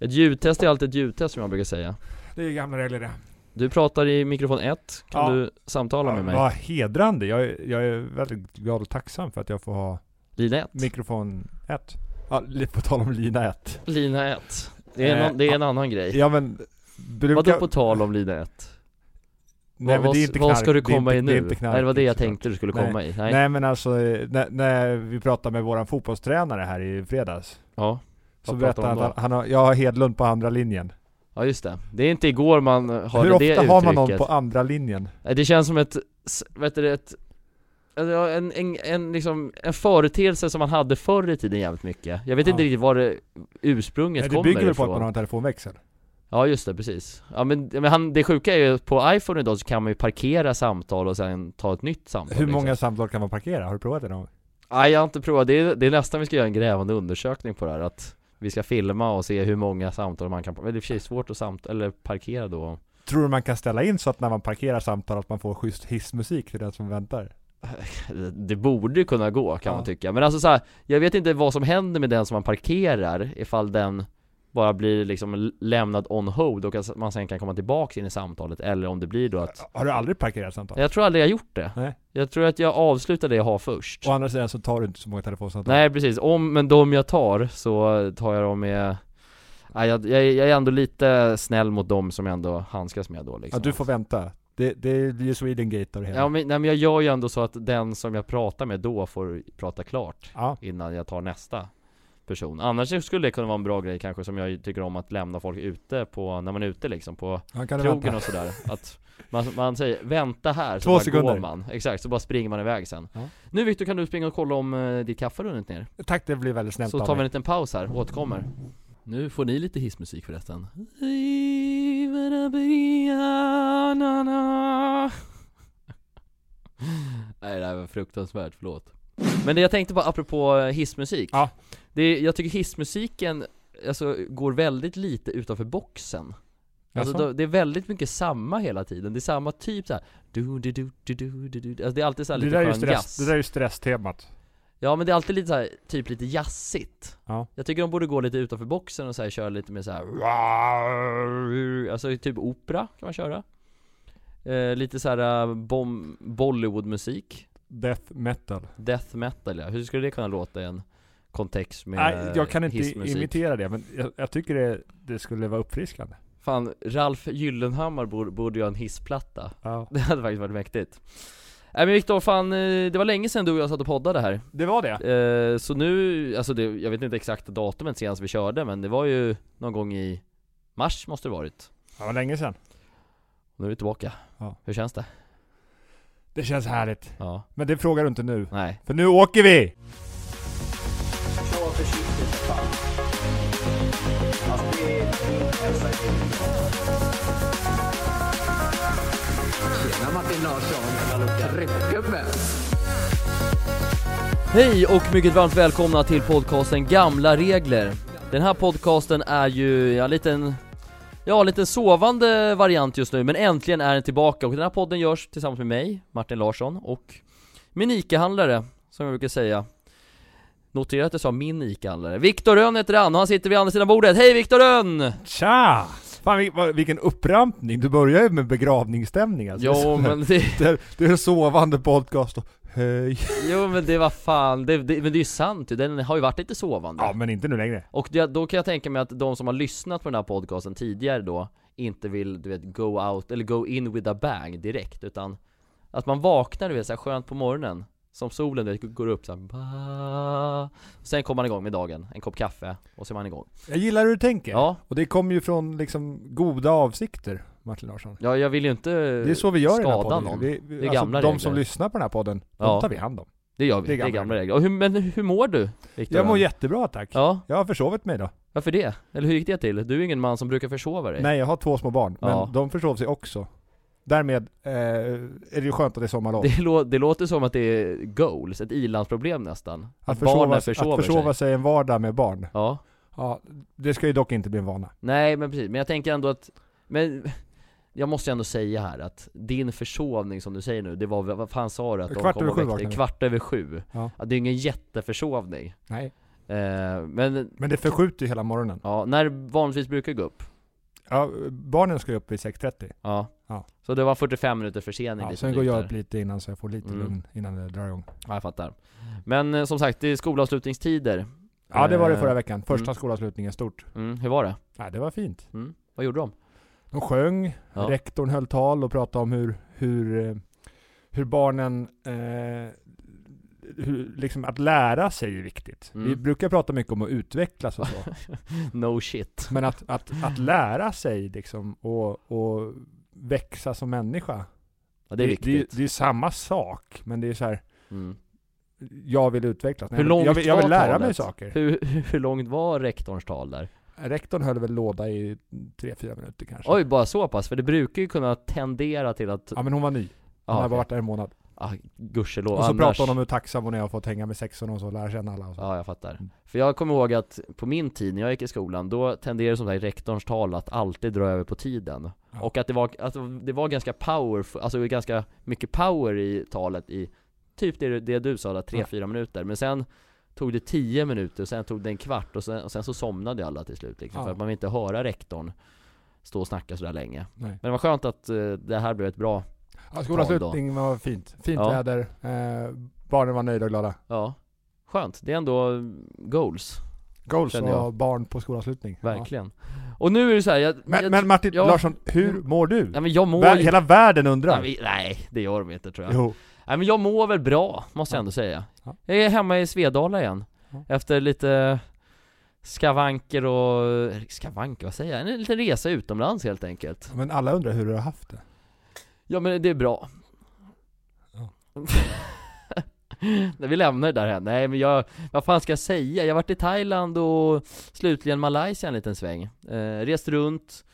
Ett ljudtest är alltid ett ljudtest som jag brukar säga Det är gamla regler det. Du pratar i mikrofon 1, kan Ja. du samtala med mig? Vad hedrande. Jag är, jag är väldigt glad och tacksam för att jag får ha Lina 1? mikrofon 1. Ja, på tal om lina 1. Lina 1 Det är, Eh, någon, det är en annan grej Ja men, brukar... Vadå på tal om Lina 1? Nej vad, men det är inte vad knark. ska du Det komma inte- i det är nu? inte knark, Nej det var det jag tänkte du skulle Nej. komma i, nej, Nej men alltså, eh, när, när vi pratade med våran fotbollstränare här i fredags. Ja, Så pratade han att han, har, jag har Hedlund på andra linjen. ja just det Det är inte igår man hörde Hur det ofta har man någon uttrycket. på andra linjen? Det känns som ett, vet du, ett alltså, en, en, en, liksom, en företeelse som man hade förr i tiden jävligt mycket Jag vet Ja. inte riktigt var det ursprunget Nej, det kommer bygger väl på att ifrån man har en telefonväxel? Ja just det, precis Ja men, men han, det sjuka är ju på iPhone idag så kan man ju parkera samtal och sen ta ett nytt samtal Hur liksom. många samtal kan man parkera? Har du provat det någon gång? Nej jag har inte provat, det är, det är nästan vi ska göra en grävande undersökning på det här att Vi ska filma och se hur många samtal man kan, är i och för sig svårt att samtala, eller parkera då Tror du man kan ställa in så att när man parkerar samtal att man får schysst hissmusik till den som väntar? Det borde kunna gå kan Ja. man tycka, men alltså så här, Jag vet inte vad som händer med den som man parkerar ifall den bara blir liksom lämnad on hold och att man sen kan komma tillbaka in i samtalet eller om det blir då att Har du aldrig parkerat samtal? Jag tror aldrig jag gjort det. Nej. Jag tror att jag avslutar det jag har först. Å andra sidan så tar du inte så många telefonsamtal. Nej precis, om, men de jag tar så tar jag dem med jag, jag, jag är ändå lite snäll mot dem som jag ändå handskas med då liksom. Att du får vänta. Det, det blir Sweden Gate av det hela. Ja men, nej, men jag gör ju ändå så att den som jag pratar med då får prata klart Ja. Innan jag tar nästa person. Annars skulle det kunna vara en bra grej kanske som jag tycker om att lämna folk ute på, när man är ute liksom på krogen vänta. och sådär. Att man, man säger 'Vänta här' så Två bara sekunder. går man. Exakt, så bara springer man iväg sen. Ja. Nu Viktor kan du springa och kolla om eh, ditt kaffe runnit ner? Tack, det blir väldigt snällt Så av tar vi en mig. liten paus här, återkommer. Nu får ni lite hissmusik förresten. Nej det här var fruktansvärt, förlåt Men det jag tänkte på apropå eh, hissmusik Ja. det, Jag tycker hissmusiken, alltså går väldigt lite utanför boxen Alltså då, det är väldigt mycket samma hela tiden, det är samma typ såhär du, du, du, du, du, du, du. Alltså det är alltid såhär lite skön stress, jazz det där är ju stresstemat Ja men det är alltid lite så här, typ lite jazzigt Ja. Jag tycker de borde gå lite utanför boxen och så här, köra lite mer så här. Alltså typ opera kan man köra eh, Lite så här uh, bom, Bollywoodmusik Death metal. Death metal ja, hur skulle det kunna låta i en kontext med Nej, jag kan inte hissmusik? imitera det men jag, jag tycker det, det skulle vara uppfriskande. Fan, Ralf Gyllenhammar borde, borde göra en hissplatta. Ja. Det hade faktiskt varit mäktigt. Nej men Viktor, fan eh, det var länge sedan du och jag satt och poddade här. Det var det? Eh, så nu, alltså det, jag vet inte exakta datumet senast vi körde men det var ju någon gång i mars måste det varit. Det var länge sedan. Nu är vi tillbaka. Ja. Hur känns det? Det känns härligt Ja, Men det frågar du inte nu nej För nu åker vi! Tjena Martin Larsson, tryckgubbe! Hej och mycket varmt välkomna till podcasten Gamla Regler Den här podcasten är ju, ja, en liten Ja, en liten sovande variant just nu, men äntligen är den tillbaka. Och den här podden görs tillsammans med mig, Martin Larsson och min ICA-handlare, som jag brukar säga. Notera att jag sa min ICA-handlare. Viktor Rönn heter han och han sitter vid andra sidan bordet, hej Viktor Rönn! Tja! Fan vilken upprampning, du börjar ju med begravningsstämning alltså. Jo men det, det, är, det är en sovande podcast. och hej. Jo men det var fan, det, det, men det är ju sant ju, den har ju varit lite sovande. Ja men inte nu längre. Och det, då kan jag tänka mig att de som har lyssnat på den här podcasten tidigare då Inte vill, du vet, go out, eller go in with a bang direkt utan Att man vaknar du vet så här skönt på morgonen Som solen du vet, går upp så här, Sen kommer man igång med dagen, en kopp kaffe och så är man igång. Jag gillar hur du tänker. Ja, Och det kommer ju från liksom goda avsikter Martin Larsson. Ja jag vill ju inte Det är så vi gör i den här podden. någon. Vi, vi, Det är alltså, gamla De regler. som lyssnar på den här podden, de Ja. tar vi hand om. Det gör vi, Det är gamla regler. Och hur, men hur mår du? Victor? Jag mår jättebra tack. Ja, Jag har försovit mig då. Varför det? Eller hur gick det till? Du är ingen man som brukar försova dig. Nej jag har två små barn, men Ja. de försov sig också. Därmed eh, är det ju skönt att det är sommarlov. Det, lå- det låter som att det är goals, ett ilandsproblem nästan. Att barnen försova, försover att försova sig. sig en vardag med barn. Ja. Ja, det ska ju dock inte bli en vana. Nej men precis, men jag tänker ändå att, men jag måste ändå säga här att din försovning som du säger nu, det var, vad fan sa du? Att de Kvart kom över sju väckte-. Kvart över sju? Ja. det är ingen jätteförsovning Nej Eh, men, Men det förskjuter ju hela morgonen. ja, när vanligtvis brukar du gå upp? Ja, barnen ska ju upp vid 6.30. Ja. Ja. Så det var 45 minuter försening Ja, sen går jag upp lite innan så jag får lite Mm. lugn innan det drar igång. Ja, jag fattar. Men eh, som sagt, det är skolavslutningstider. Ja det var det Eh, förra veckan. Första mm. skolavslutningen stort. Mm, hur var det? Nej, det var fint. Mm, vad gjorde de? De sjöng, Ja. rektorn höll tal och pratade om hur, hur, eh, hur barnen, eh, hur, liksom att lära sig är viktigt. Mm. Vi brukar prata mycket om att utvecklas och så. No shit. Men att, att, att lära sig liksom och, och växa som människa. Ja, det är Det, viktigt. det är samma sak, men det är så här. Mm. jag vill utvecklas. Hur jag, vill- långt jag, vill, jag vill lära talet? mig saker. Hur, hur långt var rektorns tal där? Rektorn höll väl låda i tre fyra minuter kanske. Oj, bara så pass? För det brukar ju kunna tendera till att... Ja men hon var ny. Hon okej. bara varit där en månad. Ah, gudskelov. Och så Annars... pratade hon om hur tacksam hon är att fått hänga med sexorna och så, lära känna alla och så. Ja, jag fattar. Mm. För jag kommer ihåg att på min tid, när jag gick i skolan, då tenderade som sagt rektorns tal att alltid dra över på tiden. Ja. Och att det var, alltså, det var ganska power, alltså ganska mycket power i talet i typ det, det du sa där, Ja. 3-4 minuter. Men sen tog det 10 minuter, sen tog det en kvart och sen, och sen så somnade alla till slut liksom, Ja. För att man vill inte höra rektorn stå och snacka sådär länge. Nej. Men det var skönt att eh, det här blev ett bra, Ja, skolavslutning var fint. Fint Ja. väder, eh, barnen var nöjda och glada. ja, skönt. Det är ändå goals, Goals jag. och barn på skolavslutning. Ja. verkligen. Och nu är det så här, jag, Men, jag, men Martin ja. Larsson, hur mår du? nej, men jag mår Vär, hela världen undrar. Nej, nej, det gör de inte tror jag. Jo. Nej men jag mår väl bra, måste jag Ja. ändå säga. Ja. Jag är hemma i Svedala igen. Efter lite skavanker och... Skavanker, vad säger jag? En liten resa utomlands helt enkelt. Men alla undrar hur du har haft det. Ja men det är bra. Ja. Nej, vi lämnar det där här. Nej men jag, vad fan ska jag säga? Jag har varit i Thailand och slutligen Malaysia en liten sväng. Eh, rest runt,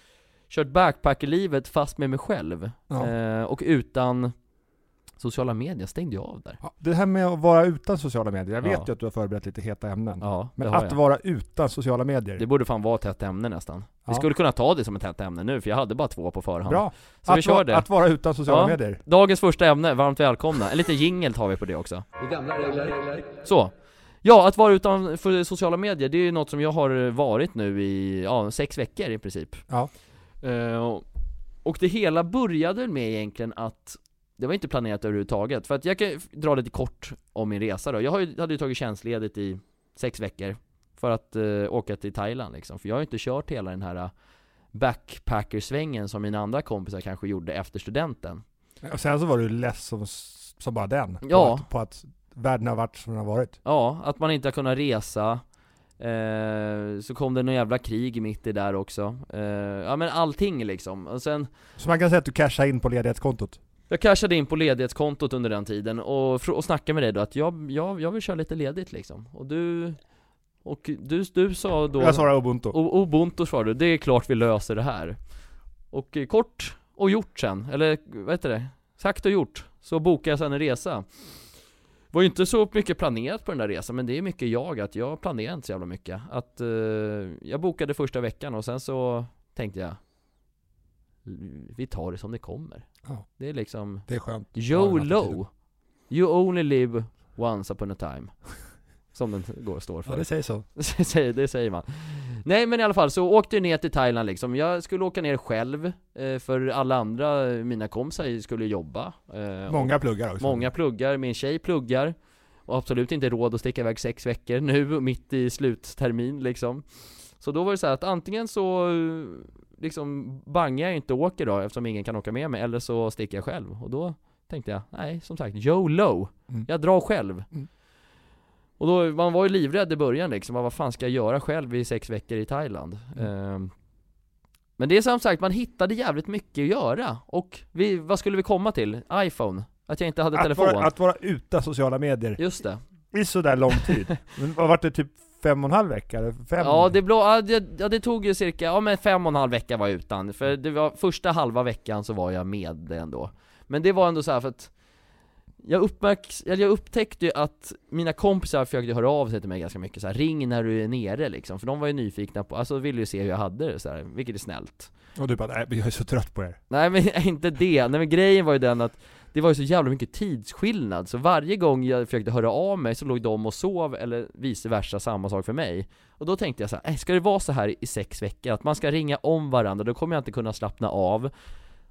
kört backpackerlivet fast med mig själv. Ja. Eh, och utan sociala medier stängde jag av där. Ja, det här med att vara utan sociala medier, jag vet Ja. ju att du har förberett lite heta ämnen. Ja, Men att jag. vara utan sociala medier, Det borde fan vara ett hett ämne nästan. Ja. Vi skulle kunna ta det som ett hett ämne nu, för jag hade bara två på förhand. bra. Så vi att, kör va- det. att vara utan sociala Ja. medier. Dagens första ämne, varmt välkomna. En liten jingel tar vi på det också. Så. Ja, att vara utan för sociala medier, det är ju något som jag har varit nu i, ja, sex veckor i princip. Ja. Och- och det hela började med egentligen att det var inte planerat överhuvudtaget, för att jag kan dra lite kort om min resa då. Jag hade ju tagit tjänstledigt i sex veckor för att eh, åka till Thailand liksom, för jag har ju inte kört hela den här eh, backpackersvängen som mina andra kompisar kanske gjorde efter studenten. Och sen så var du less som, som bara den. Ja. På att, på att världen har varit som den har varit. Ja, att man inte har kunnat resa eh, Så kom det någon jävla krig mitt i där också eh, Ja men allting liksom, och sen Så man kan säga att du cashar in på ledighetskontot. Jag cashade in på ledighetskontot under den tiden och, och snackade med dig då att jag, jag, jag vill köra lite ledigt liksom. Och du Och du, du sa då Jag svarar ubuntu. O- Ubuntu svarade du, det är klart vi löser det här. Och eh, kort och gjort sen, eller vad heter det? Sagt och gjort, så bokade jag sen en resa. Var ju inte så mycket planerat på den där resan, men det är mycket jag, att jag planerar inte så jävla mycket. Att eh, jag bokade första veckan och sen så tänkte jag Vi tar det som det kommer. Ja. Det är liksom Det är skönt. YOLO You only live once upon a time. Som den går, står för. Ja, det säger så. det säger, man. Nej men i alla fall, så åkte jag ner till Thailand liksom. Jag skulle åka ner själv eh, För alla andra, eh, mina kompisar skulle jobba eh, Många pluggar också. Många pluggar, min tjej pluggar. Och absolut inte råd att sticka iväg sex veckor nu, mitt i sluttermin liksom. Så då var det så här att antingen så liksom bangar jag inte åker då eftersom ingen kan åka med mig, eller så sticker jag själv Och då tänkte jag, nej som sagt, YOLO! Mm. Jag drar själv Mm. Och då, man var ju livrädd i början liksom, vad fan ska jag göra själv i sex veckor i Thailand? Mm. Ehm, men det är som sagt, man hittade jävligt mycket att göra, och vi, vad skulle vi komma till? iPhone? Att jag inte hade Att telefon? vara, att vara utan sociala medier Just det. i sådär lång tid. Men vad var det typ fem och en halv vecka? Eller fem? Ja det, blå, ja, det, ja det tog ju cirka, ja men fem och en halv vecka var jag utan, för det var första halva veckan så var jag med det ändå Men det var ändå så här för att jag, uppmärks, eller jag upptäckte ju att mina kompisar försökte höra av sig till mig ganska mycket så här, ring när du är nere liksom, för de var ju nyfikna på, alltså ville ju se hur jag hade det så här, vilket är snällt Och du bara, nej men jag är så trött på er. Nej men inte det, nej men grejen var ju den att det var ju så jävla mycket tidsskillnad, så varje gång jag försökte höra av mig så låg de och sov, eller vice versa, samma sak för mig Och då tänkte jag så här, "Äh, ska det vara så här i sex veckor? Att man ska ringa om varandra, då kommer jag inte kunna slappna av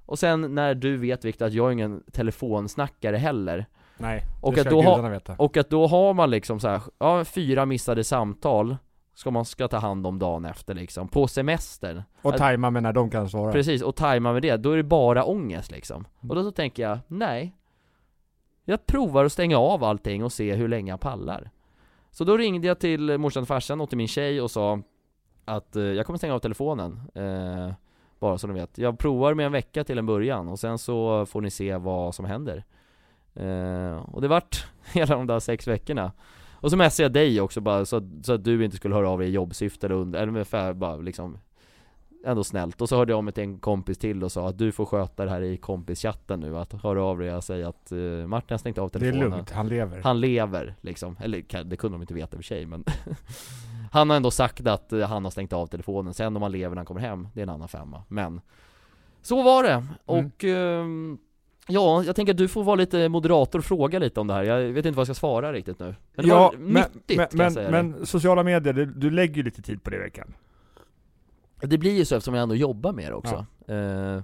Och sen när du vet Viktor att jag är ingen telefonsnackare heller Nej, Och det att ska då gudarna veta. Och att då har man liksom så här, ja fyra missade samtal Ska man ska ta hand om dagen efter liksom, på semestern Och tajma med när de kan svara. Precis, och tajma med det, då är det bara ångest liksom. Mm. Och då så tänker jag, nej. Jag provar att stänga av allting och se hur länge jag pallar. Så då ringde jag till morsan och farsan och till min tjej och sa Att eh, jag kommer stänga av telefonen eh, Bara så ni vet. Jag provar med en vecka till en början och sen så får ni se vad som händer. Eh, Och det vart hela de där sex veckorna Och så messade jag dig också bara så att, så att du inte skulle höra av dig i jobbsyfte eller under, eller ungefär bara liksom Ändå snällt, och så hörde jag av mig till en kompis till och sa att du får sköta det här i kompischatten nu, att höra av dig och säga att uh, Martin har stängt av det är telefonen. lugnt, han lever. Han lever liksom, eller det kunde de inte veta i och för sig men Han har ändå sagt att eh, han har stängt av telefonen, sen om han lever när han kommer hem, det är en annan femma, men Så var det, och ehm, Ja, jag tänker att du får vara lite moderator och fråga lite om det här, jag vet inte vad jag ska svara riktigt nu Men det var nyttigt men, kan jag men, säga dig. men sociala medier, du, du lägger ju lite tid på det i veckan. Det blir ju så eftersom jag ändå jobbar med det också eh,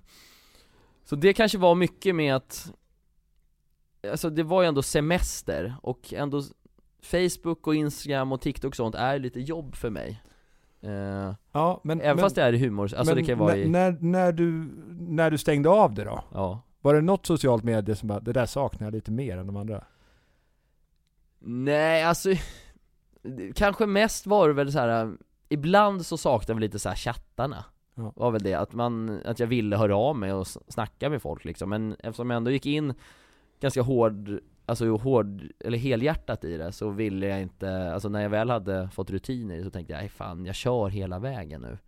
Så det kanske var mycket med att Alltså det var ju ändå semester och ändå Facebook och Instagram och TikTok och sånt är lite jobb för mig eh, Ja, men, Även men, fast det är humor, alltså men det kan vara i, när, när, du, när du stängde av det då? ja Var det något socialt medie som bara, det där saknar jag lite mer än de andra? Nej alltså Kanske mest var det väl så här. Ibland så saknade väl lite så här chattarna Ja. Var väl det, att man, att jag ville höra av mig och snacka med folk liksom Men eftersom jag ändå gick in ganska hård, alltså hård, eller helhjärtat i det så ville jag inte, alltså när jag väl hade fått rutiner i det så tänkte jag, nej fan jag kör hela vägen nu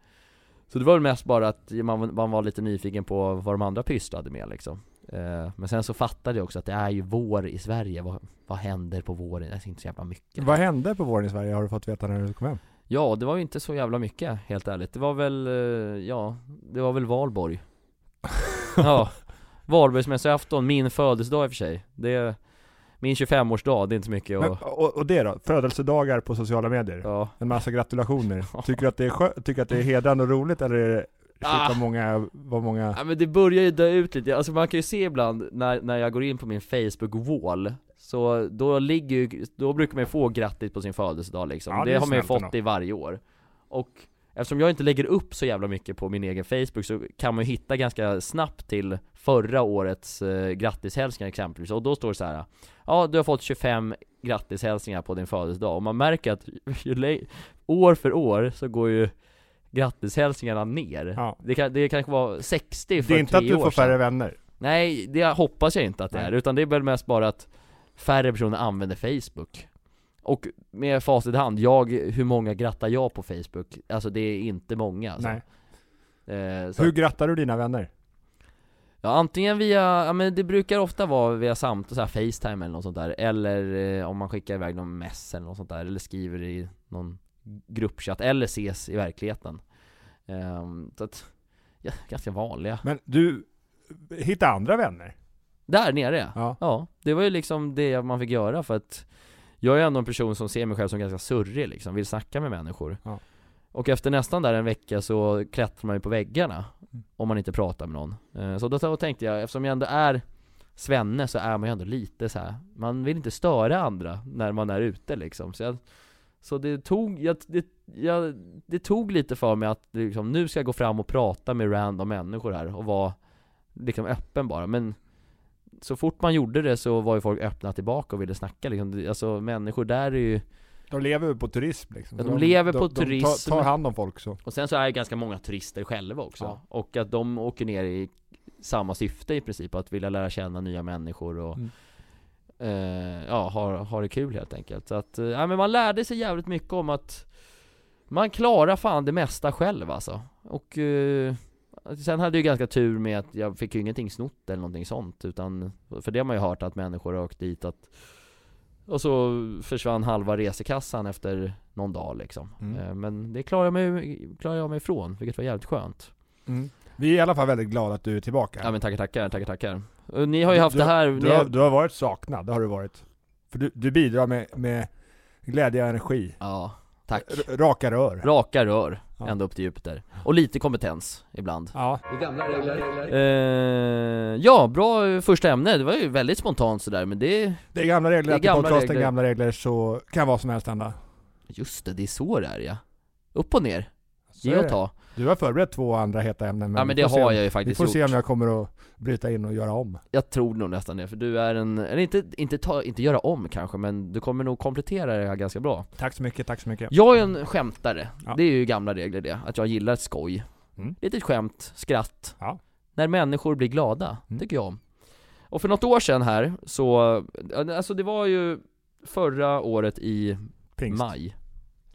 Så det var väl mest bara att man, man var lite nyfiken på vad de andra pysslade med liksom Eh, Men sen så fattade jag också att det är ju vår i Sverige, vad, vad händer på våren? Det är inte så jävla mycket Vad hände på våren i Sverige har du fått veta när du kom hem? Ja, det var ju inte så jävla mycket, helt ärligt. Det var väl, eh, ja, det var väl valborg Ja, Valborgsmässoafton, min födelsedag i och för sig Det min 25-årsdag, det är inte så mycket Men, att, och, och det då? Födelsedagar på sociala medier? ja En massa gratulationer. Tycker du att det är, skö- tycker att det är hedrande och roligt eller är det Shit Ah. vad många, vad många Ja men det börjar ju dö ut lite, alltså man kan ju se ibland när, när jag går in på min Facebook-wall Så då ligger ju, då brukar man ju få grattis på sin födelsedag liksom Ja, det Det, har man ju fått i varje år Och eftersom jag inte lägger upp så jävla mycket på min egen Facebook så kan man ju hitta ganska snabbt till förra årets eh, grattishälsningar exempelvis Och då står det så här. Ja, du har fått 25 grattishälsningar på din födelsedag och man märker att år för år så går ju grattishälsningarna ner Ja. det, kan, det kanske var 60 för Det är inte tre att du år får sedan. färre vänner. Nej, det hoppas jag inte att det är, Nej. utan det är väl mest bara att färre personer använder Facebook Och med facit i hand, jag, hur många grattar jag på Facebook? Alltså det är inte många alltså. Nej. Eh, Hur grattar du dina vänner? Ja antingen via, ja men det brukar ofta vara via samtal, så här Facetime eller något sånt där Eller eh, om man skickar iväg någon mess eller något sånt där, eller skriver i någon gruppchatt, eller ses i verkligheten Ehm, Så att, ja, ganska vanliga Men du, hitta andra vänner? Där nere Ja. Ja, det var ju liksom det man fick göra för att Jag är ändå en person som ser mig själv som ganska surrig liksom, vill snacka med människor Ja. Och efter nästan där en vecka så klättrar man ju på väggarna Mm. Om man inte pratar med någon Eh, Så då tänkte jag, eftersom jag ändå är Svenne så är man ju ändå lite så här. Man vill inte störa andra när man är ute liksom Så, jag, så det tog, jag, det, jag, det tog lite för mig att liksom, nu ska jag gå fram och prata med random människor här och vara liksom öppen bara men så fort man gjorde det så var ju folk öppna tillbaka och ville snacka liksom. Alltså människor där är ju De lever ju på turism liksom. Ja, Så de lever på de, turism. De tar, tar hand om folk så. Och sen så är det ganska många turister själva också Ja. Och att de åker ner i samma syfte i princip, att vilja lära känna nya människor och Mm. eh, Ja, ha, ha det kul helt enkelt Så att, eh, ja men man lärde sig jävligt mycket om att Man klarar fan det mesta själv alltså Och eh, Sen hade jag ju ganska tur med att jag fick ju ingenting snott eller någonting sånt utan För det har man ju hört att människor har åkt dit att Och så försvann halva resekassan efter någon dag liksom Mm. Eh, Men det klarar jag mig, klarar jag mig ifrån, vilket var jävligt skönt Mm. Vi är i alla fall väldigt glada att du är tillbaka. Ja men tackar tackar, tackar tackar Och Ni har ju haft du, det här, Du har, har, du har varit saknad, det har du varit. För du, du bidrar med, med glädje och energi. Ja, tack R- raka rör. Raka rör, Ja. ända upp till Jupiter Och lite kompetens ibland. Ja, gamla eh, Ja, bra eh, första ämne, det var ju väldigt spontant sådär men det det är gamla regler, Det är att i gamla podcasten regler. gamla regler så kan vad som helst hända. Just det, det är så det är ja. Upp och ner, Så ge och det. ta Du har förberett två andra heta ämnen Ja men vi det får se har om- jag ju Vi faktiskt får gjort se om jag kommer att bryta in och göra om. Jag tror nog nästan det, för du är en, eller inte, inte, ta, inte göra om kanske, men du kommer nog komplettera det här ganska bra Tack så mycket, tack så mycket. Jag är en skämtare, Ja. det är ju gamla regler det, att jag gillar skoj Mm. Litet skämt, skratt Ja. När människor blir glada, Mm. tycker jag om Och för något år sedan här, så, alltså det var ju förra året i Pingst. maj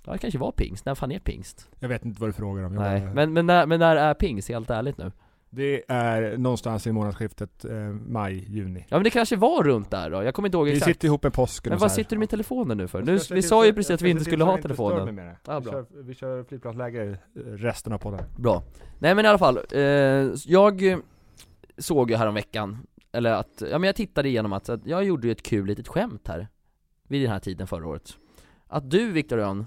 Ja det kanske var pingst, när fan är pingst? Jag vet inte vad du frågar om. Jag Nej, bara- men, men, när, men när är pingst, helt ärligt nu? Det är någonstans i månadsskiftet eh, maj, juni. Ja men det kanske var runt där då, jag kommer inte ihåg Vi exakt sitter ihop med påsken Men vad sitter du med telefonen nu för? Nu, ska vi sa ju precis att vi inte skulle ha inte telefonen med det. Ja, vi, bra. kör, vi kör flygplansläge resten av podden. Bra. Nej men i alla fall, eh, jag eh, såg ju häromveckan, eller att, ja men jag tittade igenom att, att jag gjorde ju ett kul litet skämt här Vid den här tiden förra året Att du Viktor Öhn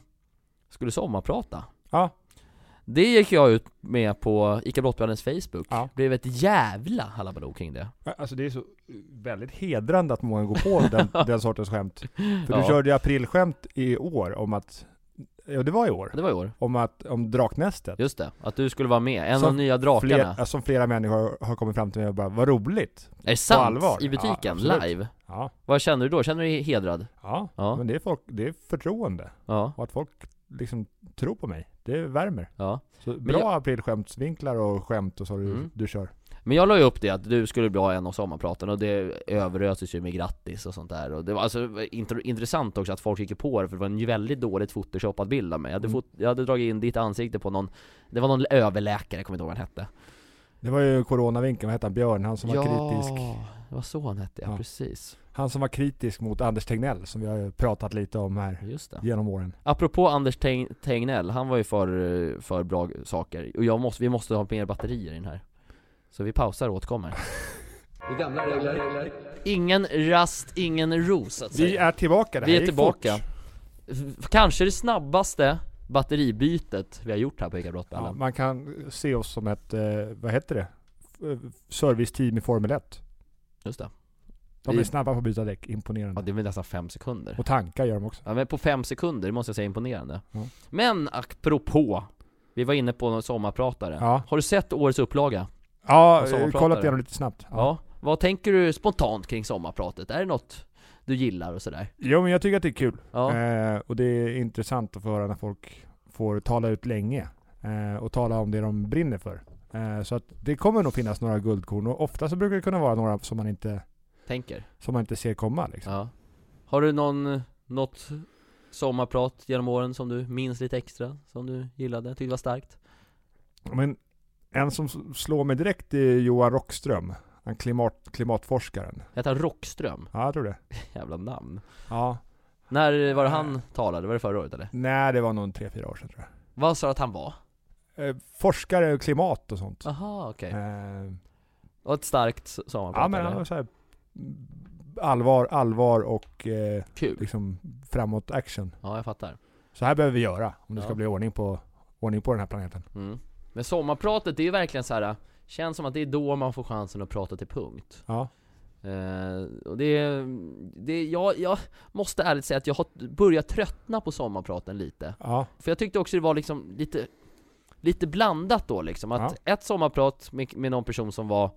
skulle sommarprata Ja. Det gick jag ut med på ICA Brottbladens Facebook, Ja. blev ett jävla halabaloo kring det Alltså det är så väldigt hedrande att många går på den, den sortens skämt. För Ja. du körde ju aprilskämt i år om att, ja det var i år, Det var i år, om att, om Draknästet. just det, att du skulle vara med, en av Som de nya drakarna Fler, som flera människor har kommit fram till mig och bara, vad roligt. Är det sant? allvar? I butiken? Ja, live? Ja, Vad känner du då? Känner du dig hedrad? ja, Ja. men det är, folk, det är förtroende. Ja, Och att folk liksom tror på mig, det värmer. ja Så bra jag- aprilskämtsvinklar och skämt och så du, Mm. du kör. Men jag la ju upp det att du skulle bli en av sommarpraten och det överöses ju med grattis och sånt där och det var alltså int- intressant också att folk gick på det för det var en väldigt dåligt photoshoppad bild av mig jag hade, Mm. fot- jag hade dragit in ditt ansikte på någon Det var någon överläkare, jag kommer inte ihåg vad han hette Det var ju coronavinkeln, vad hette han? Björn, han som var kritisk. Det var så han hette ja, Ja. precis Han som var kritisk mot Anders Tegnell, som vi har pratat lite om här Just det genom åren. Apropå Anders Teng- Tegnell, han var ju för, för bra saker och jag måste, vi måste ha mer batterier i den här Så vi pausar och återkommer gamla regler. Ingen rast, ingen ros så att säga Vi är tillbaka, det här Vi är tillbaka. fort. Kanske det snabbaste batteribytet vi har gjort här på ICA Ja, Brottballen man kan se oss som ett, eh, vad heter det? Serviceteam i Formel 1. Just det De är snabba på att byta däck, imponerande. Ja det är väl nästan fem sekunder Och tankar gör de också. Ja men på fem sekunder, det måste jag säga är imponerande Ja. Men apropå Vi var inne på någon sommarpratare Ja, Har du sett årets upplaga? ja Och sommarpratare. kollat igenom lite snabbt. Ja. Vad tänker du spontant kring sommarpratet? Är det något du gillar och sådär? Jo men jag tycker att det är kul. Ja, Eh, och det är intressant att få höra när folk får tala ut länge. Eh, och tala om det de brinner för. Eh, så att det kommer nog finnas några guldkorn och ofta så brukar det kunna vara några som man inte, tänker som man inte ser komma liksom. Ja Har du någon, något sommarprat genom åren som du minns lite extra? Som du gillade, tyckte var starkt? Men en som slår mig direkt är Johan Rockström. Han klimat, klimatforskaren. Heter han Rockström? Ja, jag tror det. Jävla namn Ja. När var det han talade? Var det förra året eller? Nej, det var nog tre, fyra år sedan tror jag. Vad sa du att han var? Eh, forskare och klimat och sånt. Aha, okej Eh, Och ett starkt sommarprat ja men han var så här, allvar, allvar och eh, Kul liksom framåt action. Ja, jag fattar Så här behöver vi göra om det Ja. ska bli ordning på, ordning på den här planeten. mm. Men sommarpratet, det är ju verkligen så här. Känns som att det är då man får chansen att prata till punkt Ja. eh, Och det, det jag, jag måste ärligt säga att jag har börjat tröttna på sommarpraten lite Ja. För jag tyckte också det var liksom lite Lite blandat då liksom, att ett sommarprat med, med någon person som var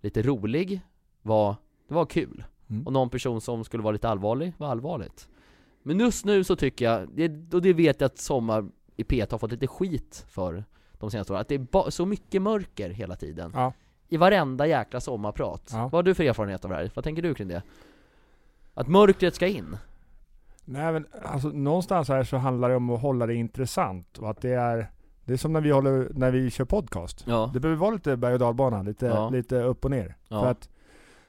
lite rolig var, det var kul Mm. Och någon person som skulle vara lite allvarlig, var allvarligt Men just nu så tycker jag, det, och det vet jag att Sommar i P1 har fått lite skit för de senaste åren, att det är så mycket mörker hela tiden Ja. I varenda jäkla sommarprat Ja. Vad har du för erfarenhet av det här? Vad tänker du kring det? Att mörkret ska in? Nej men alltså någonstans här så handlar det om att hålla det intressant och att det är Det är som när vi, håller, när vi kör podcast. Ja, Det behöver vara lite berg och dalbana, lite, Ja. lite upp och ner. Ja. För att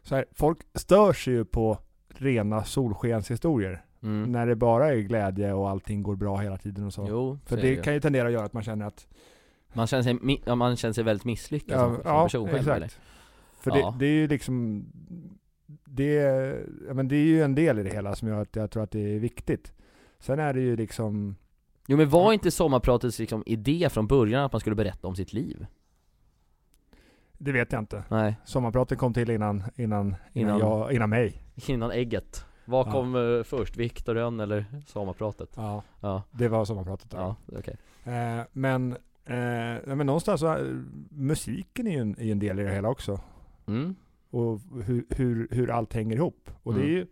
så här, folk stör sig ju på rena solskenshistorier. mm. När det bara är glädje och allting går bra hela tiden och så. Jo, För det ju. kan ju tendera att göra att man känner att Man känner sig, ja, man känner sig väldigt misslyckad som, som person själv eller? exakt. För Ja. det, det är ju liksom det, men det är ju en del i det hela som gör att jag tror att det är viktigt. Sen är det ju liksom Jo men var inte sommarpratets liksom idé från början att man skulle berätta om sitt liv? Det vet jag inte. Nej, Sommarpraten kom till innan, innan, innan, Innan- jag, innan mig. innan ägget Vad Ja. kom eh, först? Viktor Rönn eller sommarpratet? Ja, Ja, det var sommarpratet. då. ja, okej Eh, men, eh, men någonstans så, eh, musiken är ju en, är ju en del i det hela också. mm. Och hur, hur, hur allt hänger ihop. Och det är Mm. ju,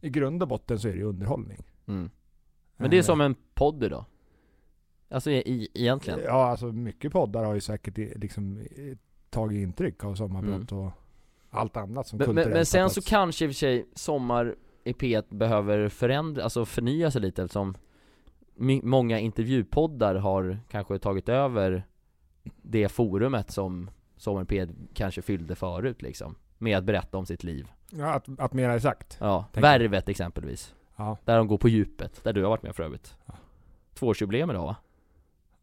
i grund och botten så är det ju underhållning. Mm. Men det är Eh, som en podd idag. Alltså i, i, egentligen. Ja, alltså mycket poddar har ju säkert i- liksom eh, tagit intryck av sommarprat och allt annat som Mm. men, men, kulturellt men sen så kanske i och för sig sommar i P1 behöver förändra, alltså förnya sig lite eftersom många intervjupoddar har kanske tagit över det forumet som Sommar i P1 kanske fyllde förut liksom. Med att berätta om sitt liv. Ja, att, att mera sagt. Ja, Tänker jag. Värvet exempelvis Ja. Där de går på djupet, där du har varit med för övrigt Ja. Tvåårsjubileum idag va?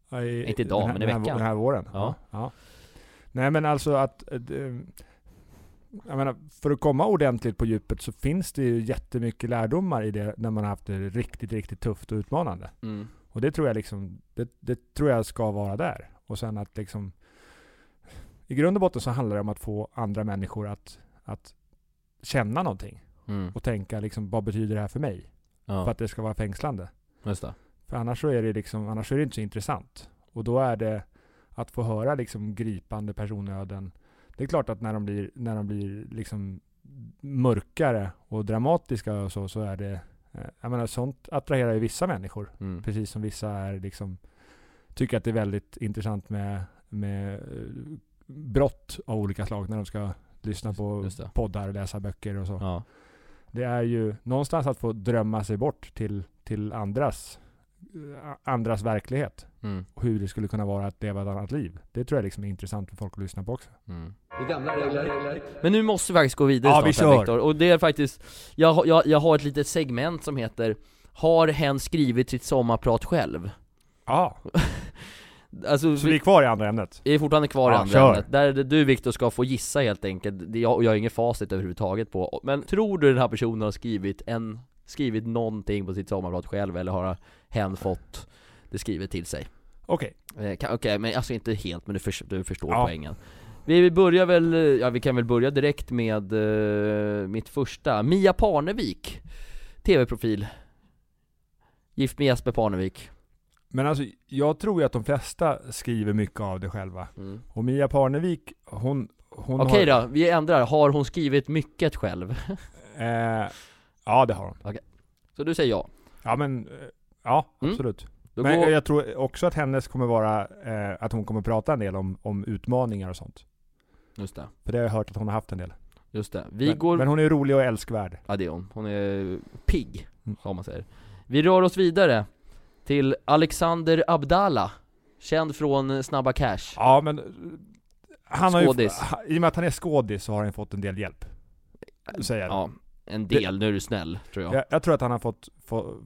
Ja, i- Inte idag, här, men i veckan. Den här våren. Ja. ja. Nej men alltså att eh, det- jag menar, för att komma ordentligt på djupet så finns det ju jättemycket lärdomar i det när man har haft det riktigt, riktigt tufft och utmanande. Mm. Och det tror jag liksom, det, det tror jag ska vara där. Och sen att liksom I grund och botten så handlar det om att få andra människor att, att känna någonting. Mm. Och tänka liksom, vad betyder det här för mig? För Ja, att det ska vara fängslande. För annars så är det liksom, annars är det inte så intressant. Och då är det att få höra liksom gripande personöden. Det är klart att när de blir, när de blir liksom mörkare och dramatiska och så, så är det, eh, jag menar sånt attraherar ju vissa människor. mm. Precis som vissa är liksom, tycker att det är väldigt intressant med, med eh, brott av olika slag när de ska lyssna på poddar och läsa böcker och så. Ja, Det är ju någonstans att få drömma sig bort till, till andras, eh, andras verklighet. mm. Och hur det skulle kunna vara att leva ett annat liv. Det tror jag liksom är intressant för folk att lyssna på också. Mm. Men nu måste vi faktiskt gå vidare Ja, snart vi här, kör. Viktor, och det är faktiskt jag, jag, jag har ett litet segment som heter Har hen skrivit sitt sommarprat själv? Ja, Alltså, så vi är kvar i andra ämnet. är fortfarande kvar i Ja, andra kör. ämnet, där det du Viktor ska få gissa helt enkelt, jag, jag har inget facit överhuvudtaget på Men tror du den här personen har skrivit en, skrivit någonting på sitt sommarprat själv eller har hen fått det skrivet till sig? Okej. Eh, kan- Okej, men alltså inte helt, men du, förs- du förstår Ja. poängen Vi börjar väl, eh, ja vi kan väl börja direkt med eh, mitt första, Mia Parnevik TV-profil Gift med Jesper Parnevik Men alltså, jag tror ju att de flesta skriver mycket av det själva. mm. Och Mia Parnevik, hon... hon Okej har, då, vi ändrar, har hon skrivit mycket själv? Eh, ja, det har hon. Så du säger ja? Ja, men... eh, Ja, Mm. absolut. Då Men går, jag tror också att hennes kommer vara, eh, att hon kommer prata en del om, om utmaningar och sånt. just det, För det har jag hört att hon har haft en del. just det Vi men, går, men hon är rolig och älskvärd. ja det är hon, hon är pigg, Mm. som man säger Vi rör oss vidare till Alexander Abdallah Känd från Snabba Cash Ja, men... eh, Han har Skådis. ju, ha- I och med att han är skådis så har han fått en del hjälp. Säger jag. Ja, en del, nu är du snäll, tror jag Jag, jag tror att han har fått... få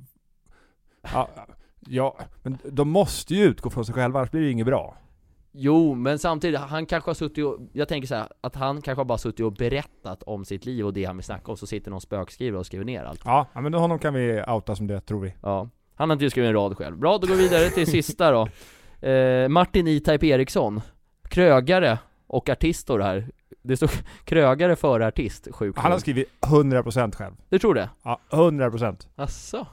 ja, ja, men de måste ju utgå från sig själva, annars blir det ju inget bra. Jo, men samtidigt, han kanske har suttit och, jag tänker så här, att han kanske har bara suttit och berättat om sitt liv och det han vill snacka om, så sitter någon spökskrivare och skriver ner allt Ja, men honom kan vi outa som det, tror vi. Ja, han har inte skrivit en rad själv. Bra, då går vi vidare till sista då eh, Martin E-Type Eriksson Krögare och artist står det här Det står krögare före artist, sjukt Han har skrivit 100% själv. Du tror det? Ja, 100%. Asså?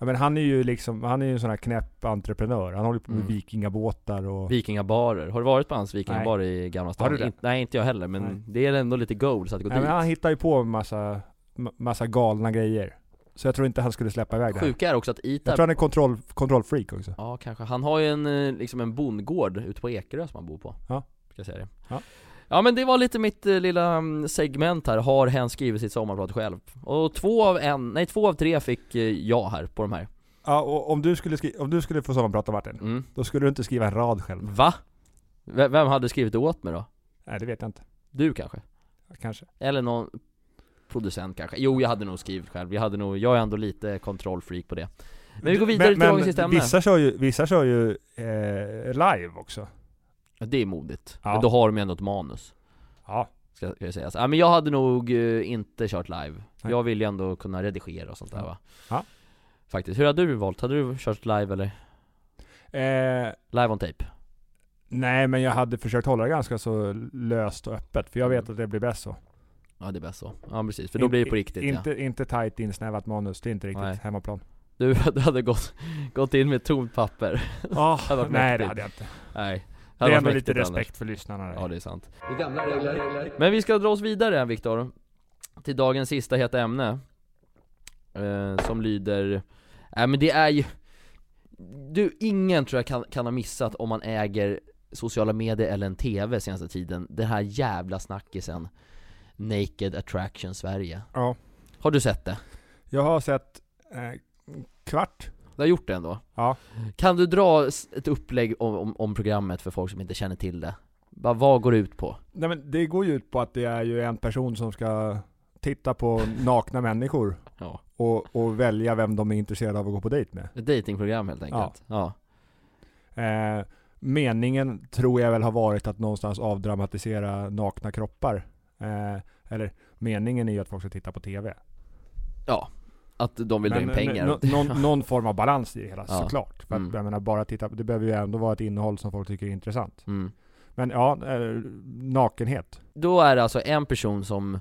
Ja, men han är ju liksom, han är ju en sån här knäpp entreprenör. Han håller på med Mm. vikingabåtar och... Vikingabarer, har du varit på hans vikingabar i Gamla stan? Har du det? Nej inte jag heller, men Nej. det är ändå lite gold så att gå Nej, dit men han hittar ju på en massa, ma- massa galna grejer. Så jag tror inte han skulle släppa iväg det här. Sjuka är också att Jag E-Type tror han är kontroll, kontrollfreak också. Ja, kanske. Han har ju en, eh, liksom en bondgård ute på Ekerö som han bor på Ja. Ska jag säga det Ja. Ja men det var lite mitt eh, lilla mm, segment här, har hen skrivit sitt sommarprat själv? Och två av en, nej två av tre fick eh, ja här på de här Ja, och om du skulle, skri- om du skulle få sommarprata Martin, Mm. då skulle du inte skriva en rad själv. Va? V- vem hade skrivit det åt mig då? Nej, det vet jag inte. Du kanske? Kanske. Eller någon producent kanske? Jo, jag hade nog skrivit själv, jag hade nog, jag är ändå lite kontrollfreak på det Men vi går vidare till dagens sista ämne vissa kör ju, vissa kör ju eh, live också. Ja, Det är modigt, Ja. men då har de ju ändå ett manus Ja. Ska ska jag säga. Ja, men jag hade nog eh, inte kört live Nej. Jag vill ju ändå kunna redigera och sånt där va? Ja. Faktiskt, hur hade du valt? Hade du kört live eller? Eh, Live on tape? nej, men jag hade försökt hålla det ganska så löst och öppet, för jag vet att det blir bäst så. Ja det är bäst så, ja precis, för då blir det på riktigt ja. Inte, inte tight insnävat manus, det är inte riktigt Nej. hemmaplan. Du, du hade gått, gått in med tomt papper Ah, hade varit nej mäktigt. det hade jag inte. Nej Det hade är ändå lite annars. respekt för lyssnarna. Ja det är sant Det gamla regler. Men vi ska dra oss vidare Viktor Till dagens sista heta ämne eh, Som lyder Nej men det är ju Du, ingen tror jag kan, kan ha missat om man äger sociala medier eller en TV senaste tiden Den här jävla snackisen Naked Attraction Sverige Ja. Har du sett det? Jag har sett eh, kvart. Du har gjort det ändå? Ja. Kan du dra ett upplägg om, om, om programmet för folk som inte känner till det? Bara, vad går det ut på? Nej men det går ju ut på att det är ju en person som ska titta på nakna människor Ja och, och välja vem de är intresserade av att gå på dejt med. Ett datingprogram helt enkelt Ja, Eh, meningen tror jag väl har varit att någonstans avdramatisera nakna kroppar. Eh, eller meningen är ju att folk ska titta på TV. ja. Att de vill dra in Men, pengar nå- någon, någon form av balans i det hela, Ja. såklart. För att, Mm. jag menar, bara titta, det behöver ju ändå vara ett innehåll som folk tycker är intressant. mm. Men ja, eh, nakenhet. Då är det alltså en person som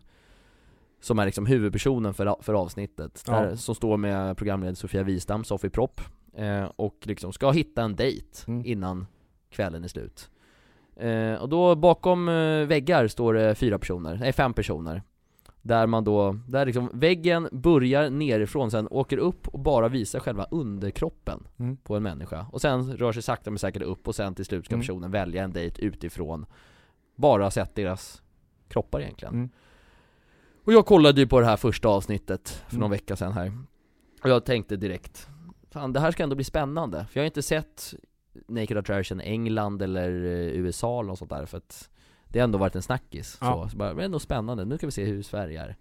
Som är liksom huvudpersonen för, för avsnittet, Ja. där, som står med programledare Sofia Wistam, Sofie Propp eh, Och liksom ska hitta en dejt Mm. innan kvällen är slut eh, Och då bakom eh, väggar står det fyra personer, nej fem personer Där man då, där liksom väggen börjar nerifrån, sen åker upp och bara visar själva underkroppen Mm. på en människa Och sen rör sig sakta men säkert upp och sen till slut ska Mm. personen välja en dejt utifrån Bara sett deras kroppar egentligen Mm. Och jag kollade ju på det här första avsnittet för Mm. någon vecka sedan här Och jag tänkte direkt Fan det här ska ändå bli spännande, för jag har inte sett Naked Attraction England eller eh, USA eller något sånt där för att Det har ändå varit en snackis Ja. så, så bara, det är ändå spännande, nu ska vi se hur Sverige är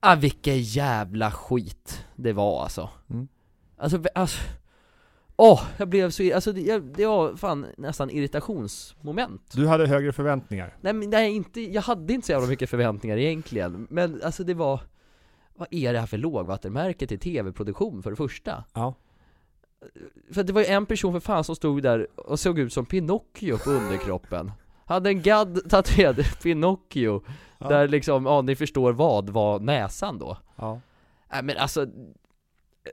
Ah vilken jävla skit det var alltså Mm. Alltså, alltså Åh, jag blev så, alltså det, det var fan nästan irritationsmoment Du hade högre förväntningar. Nej men nej, inte, jag hade inte så jävla mycket förväntningar egentligen, men alltså det var Vad är det här för lågvattenmärke till tv-produktion för det första? Ja. För det var ju en person för fan som stod där och såg ut som Pinocchio på underkroppen Hade en gadd tatuerad Pinocchio, Ja. där liksom, ja ni förstår vad, var näsan då? Ja. Nej men alltså,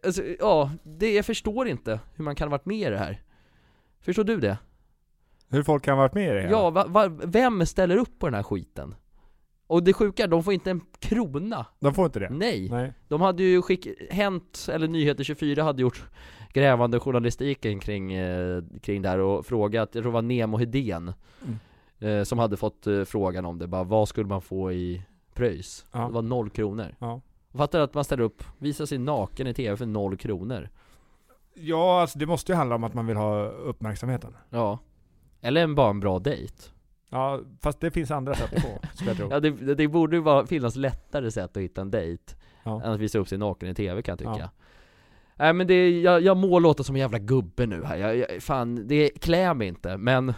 alltså ja, det, jag förstår inte hur man kan ha varit med i det här Förstår du det? Hur folk kan ha varit med i det hela? Ja, va, va, vem ställer upp på den här skiten? Och det sjuka de får inte en krona De får inte det? Nej, Nej. de hade ju skick, Hänt, eller Nyheter 24 hade gjort grävande journalistiken kring, eh, kring det här och frågat, jag tror det var Nemo Hedén Mm. eh, Som hade fått eh, frågan om det, bara vad skulle man få i pröjs? Ja. Det var noll kronor Ja. Fattar du att man ställer upp, visar sig naken i tv för noll kronor? Ja, alltså det måste ju handla om att man vill ha uppmärksamheten. Ja Eller en, bara en bra dejt Ja, fast det finns andra sätt att få, skulle jag tro. Ja det, det borde ju vara, finnas lättare sätt att hitta en dejt Ja. Än att visa upp sig naken i tv kan jag tycka Ja. Nej men det, jag, jag må låta som en jävla gubbe nu här, jag, jag, fan, det klär mig inte men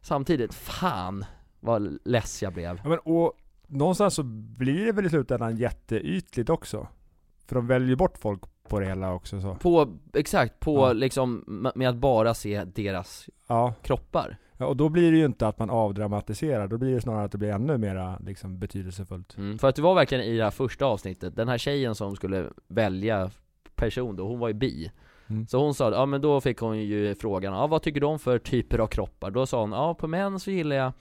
Samtidigt, fan vad less jag blev Ja, men, och någonstans så blir det väl i slutändan jätteytligt också. För de väljer bort folk på det hela också så. På, exakt, på Ja. liksom, med att bara se deras Ja. kroppar ja, och då blir det ju inte att man avdramatiserar, då blir det snarare att det blir ännu mera liksom, betydelsefullt. mm. För att det var verkligen i det här första avsnittet, den här tjejen som skulle välja person då, hon var ju bi Mm. Så hon sa, ja men då fick hon ju frågan, ja vad tycker du om för typer av kroppar? Då sa hon, ja på män så gillar jag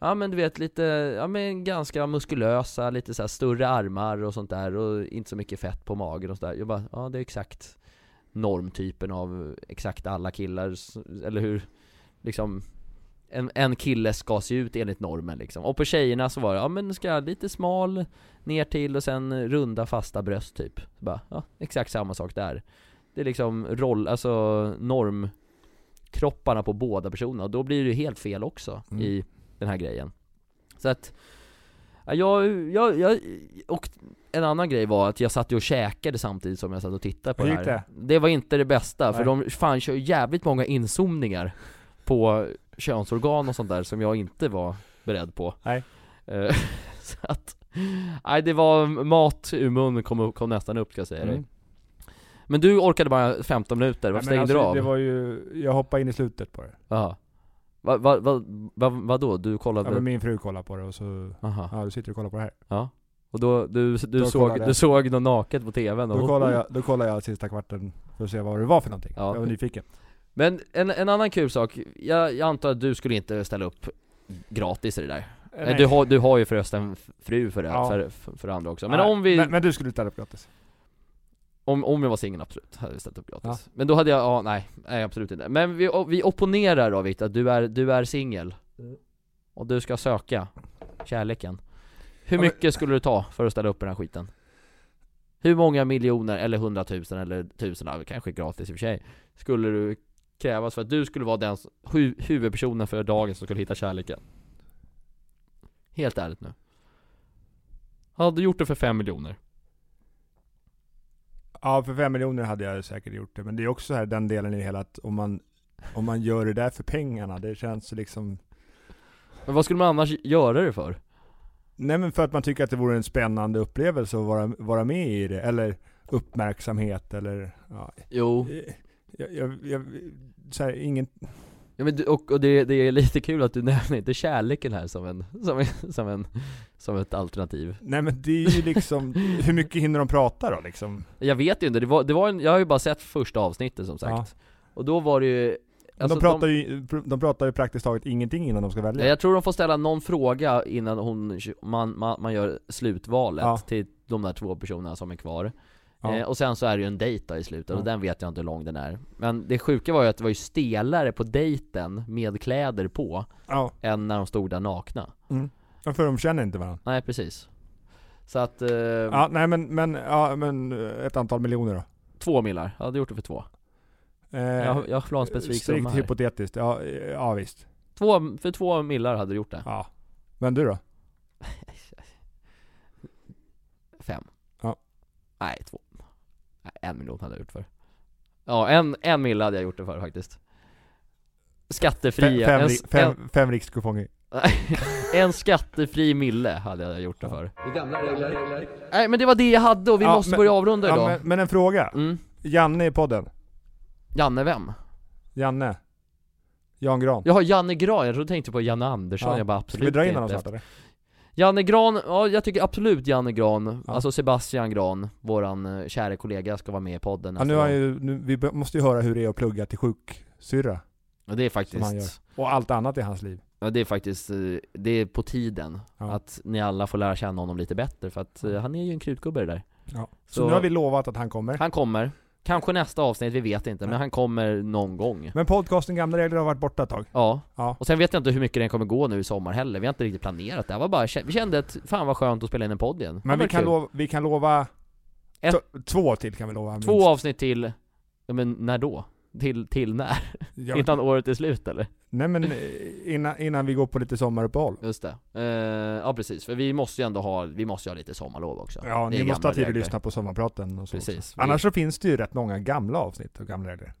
Ja men du vet lite, ja men ganska muskulösa, lite så här större armar och sånt där och inte så mycket fett på magen och sådär Jag bara, ja det är exakt normtypen av exakt alla killar, eller hur liksom en, en kille ska se ut enligt normen liksom. Och på tjejerna så var det, ja men ska lite smal ner till och sen runda fasta bröst typ. Så bara, ja exakt samma sak där. Det är liksom roll, alltså normkropparna på båda personerna, och då blir det ju helt fel också Mm. i den här grejen Så att, ja, jag, jag, jag, och en annan grej var att jag satt ju och käkade samtidigt som jag satt och tittade på det här Det var inte det bästa, för Nej. de fan kör jävligt många inzoomningar på könsorgan och sånt där som jag inte var beredd på Nej. Eh, Så att, nej det var mat ur munnen kom, kom nästan upp ska jag säga dig Mm. Men du orkade bara 15 minuter, varför stängde alltså, du av? Det var ju, jag hoppade in i slutet på det. Jaha Vad va, va, va, vadå? Du kollade? Ja, men min fru kollade på det och så, Aha, ja du sitter och kollar på det här. ja Och då, du, du, Då såg, du såg något naket på tvn och Då kollade jag, då kollade jag sista kvarten för att se vad det var för någonting. Ja. Jag var nyfiken. Men en, en annan kul sak, jag, jag antar att du skulle inte ställa upp gratis i det där? Nej. Du, har, du har ju förresten fru för det, Ja. för, för, andra också Men Nej, om vi, men, men du skulle ställa upp gratis? om, om jag var singel absolut, hade vi ställt upp gratis Men då hade jag, ja nej, nej absolut inte Men vi, vi opponerar då Viktor, du är, du är singel Och du ska söka kärleken Hur Ja, mycket skulle du ta för att ställa upp i den här skiten? Hur många miljoner, eller hundratusen, eller tusen, ja, kanske gratis i och för sig Skulle du krävas för att du skulle vara den hu, huvudpersonen för dagen som skulle hitta kärleken? Helt ärligt nu Hade du gjort det för fem miljoner? Ja, för fem miljoner hade jag säkert gjort det. Men det är också här den delen i det hela att om man, om man gör det där för pengarna, det känns liksom Men vad skulle man annars göra det för? Nej men för att man tycker att det vore en spännande upplevelse att vara, vara med i det, eller uppmärksamhet eller ja, Jo jag, jag, så här, ingen, Ja men du, och, och det, det är lite kul att du nämner inte kärleken här som en, som en, som en, som ett alternativ nej men det är ju liksom, hur mycket hinner de prata då liksom? Jag vet ju inte, det var, det var en, jag har ju bara sett första avsnittet som sagt Och då var det ju alltså, de, pratar ju, de pratar ju praktiskt taget ingenting innan de ska välja. Ja, Jag tror de får ställa någon fråga innan hon, man, man, man gör slutvalet Ja. till de där två personerna som är kvar Ja. eh, Och sen så är det ju en dejt i slutet, och Ja. den vet jag inte hur lång den är Men det sjuka var ju att det var ju stelare på dejten med kläder på ja. Än när de stod där nakna Ja, för de känner inte varandra. Nej precis Så att, eh, Ja, nej men, men, ja men eh, ett antal miljoner då. två millar, jag hade gjort det för två Eh, Jag, jag har en specifik summa här hypotetiskt, ja, ja visst. två, För två millar hade du gjort det? Ja. Men du då? Fem Ja. Nej, två en miljon hade jag gjort för Ja, en, en mille hade jag gjort det för faktiskt Skattefria, Fem, fem, en, fem, fem rikskuponger. en, skattefri mille hade jag gjort det för. Nej men det var det jag hade och vi Ja, måste men- börja avrunda Ja, idag men, men en fråga. mm. Janne i podden. Janne vem? Janne. Jan Gran. Jaha, Janne Gran, jag trodde du tänkte på Janne Andersson, Ja. jag bara Ska absolut vi dra in honom snart eller? Janne Gran, ja jag tycker absolut Janne Gran, Ja. alltså Sebastian Gran, våran eh, kära kollega ska vara med i podden Ja, nu har ju, nu, vi måste ju höra hur det är att plugga till sjuksyrra. Och det är faktiskt, Och allt annat i hans liv. ja det är faktiskt, eh, det är på tiden Ja. att ni alla får lära känna honom lite bättre för att eh, han är ju en krutgubbe där Ja. Så, Så- nu har vi lovat att han kommer. Han kommer, kanske nästa avsnitt, vi vet inte, men han kommer någon gång Men podcasten Gamla Regler har varit borta ett tag. Ja, Ja. och sen vet jag inte hur mycket den kommer gå nu i sommar heller, vi har inte riktigt planerat det, det var bara, vi kände att fan vad skönt att spela in en podd igen Men vi kan, lova, vi kan lova Ett- två till kan vi lova. Två minst. avsnitt till, men när då? Till, till när? Ja. Innan året är slut eller? Nej men eh, innan, innan vi går på lite sommaruppehåll. Just det, eh, ja precis, för vi måste ju ändå ha, vi måste ju ha lite sommarlov också Ja, ni måste ha tid att lyssna på sommarpraten och så. Precis. också. Annars så finns det ju rätt många gamla avsnitt av Gamla Regler.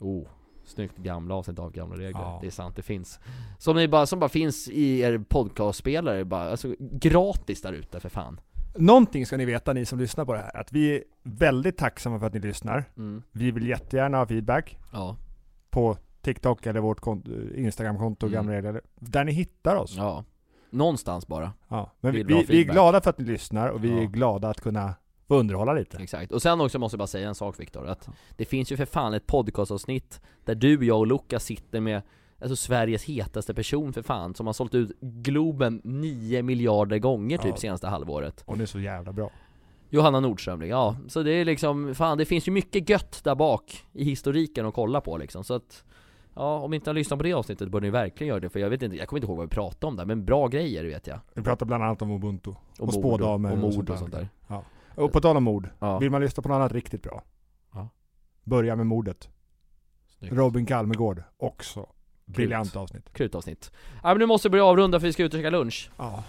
Oh, snyggt gamla avsnitt av gamla regler, Ja. det är sant, det finns Som, ni bara, som bara finns i er podcastspelare, bara, alltså gratis där ute för fan Någonting ska ni veta ni som lyssnar på det här, att vi är väldigt tacksamma för att ni lyssnar. mm. Vi vill jättegärna ha feedback Ja, på TikTok eller vårt kont- Instagramkonto Mm. Gamla Regler, där ni hittar oss. ja Någonstans bara, Ja. Men vi, vi vi, är glada för att ni lyssnar och vi Ja. är glada att kunna få underhålla lite. exakt Och sen också måste jag bara säga en sak Viktor, att det finns ju för fan ett podcastavsnitt Där du, jag och Luca sitter med Alltså Sveriges hetaste person för fan, som har sålt ut Globen 9 miljarder gånger typ Ja. senaste halvåret Och det är så jävla bra. Johanna Nordströmling, ja, så det är liksom, fan det finns ju mycket gött där bak i historiken att kolla på liksom, så att Ja, om inte har lyssnat på det avsnittet bör ni verkligen göra det, för jag vet inte, jag kommer inte ihåg vad vi pratade om där, men bra grejer vet jag Vi pratar bland annat om Ubuntu. Och, Och spådamer och, och mord sånt och där. sånt där Och på tal om mord, Ja, vill man lyssna på något annat riktigt bra? Ja. Börja med mordet. Snyggt. Robin Kalmegård, också. Briljant avsnitt. Krutavsnitt. Ja, men nu måste vi börja avrunda för vi ska ut och käka lunch. Ja.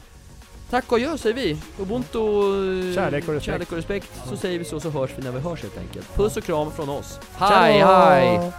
Tack och adjö säger vi. Ubuntu, eh, Kärlek och respekt. kärlek och respekt. Så säger vi så, så hörs vi när vi hörs helt enkelt. Puss och kram från oss. Hej hej!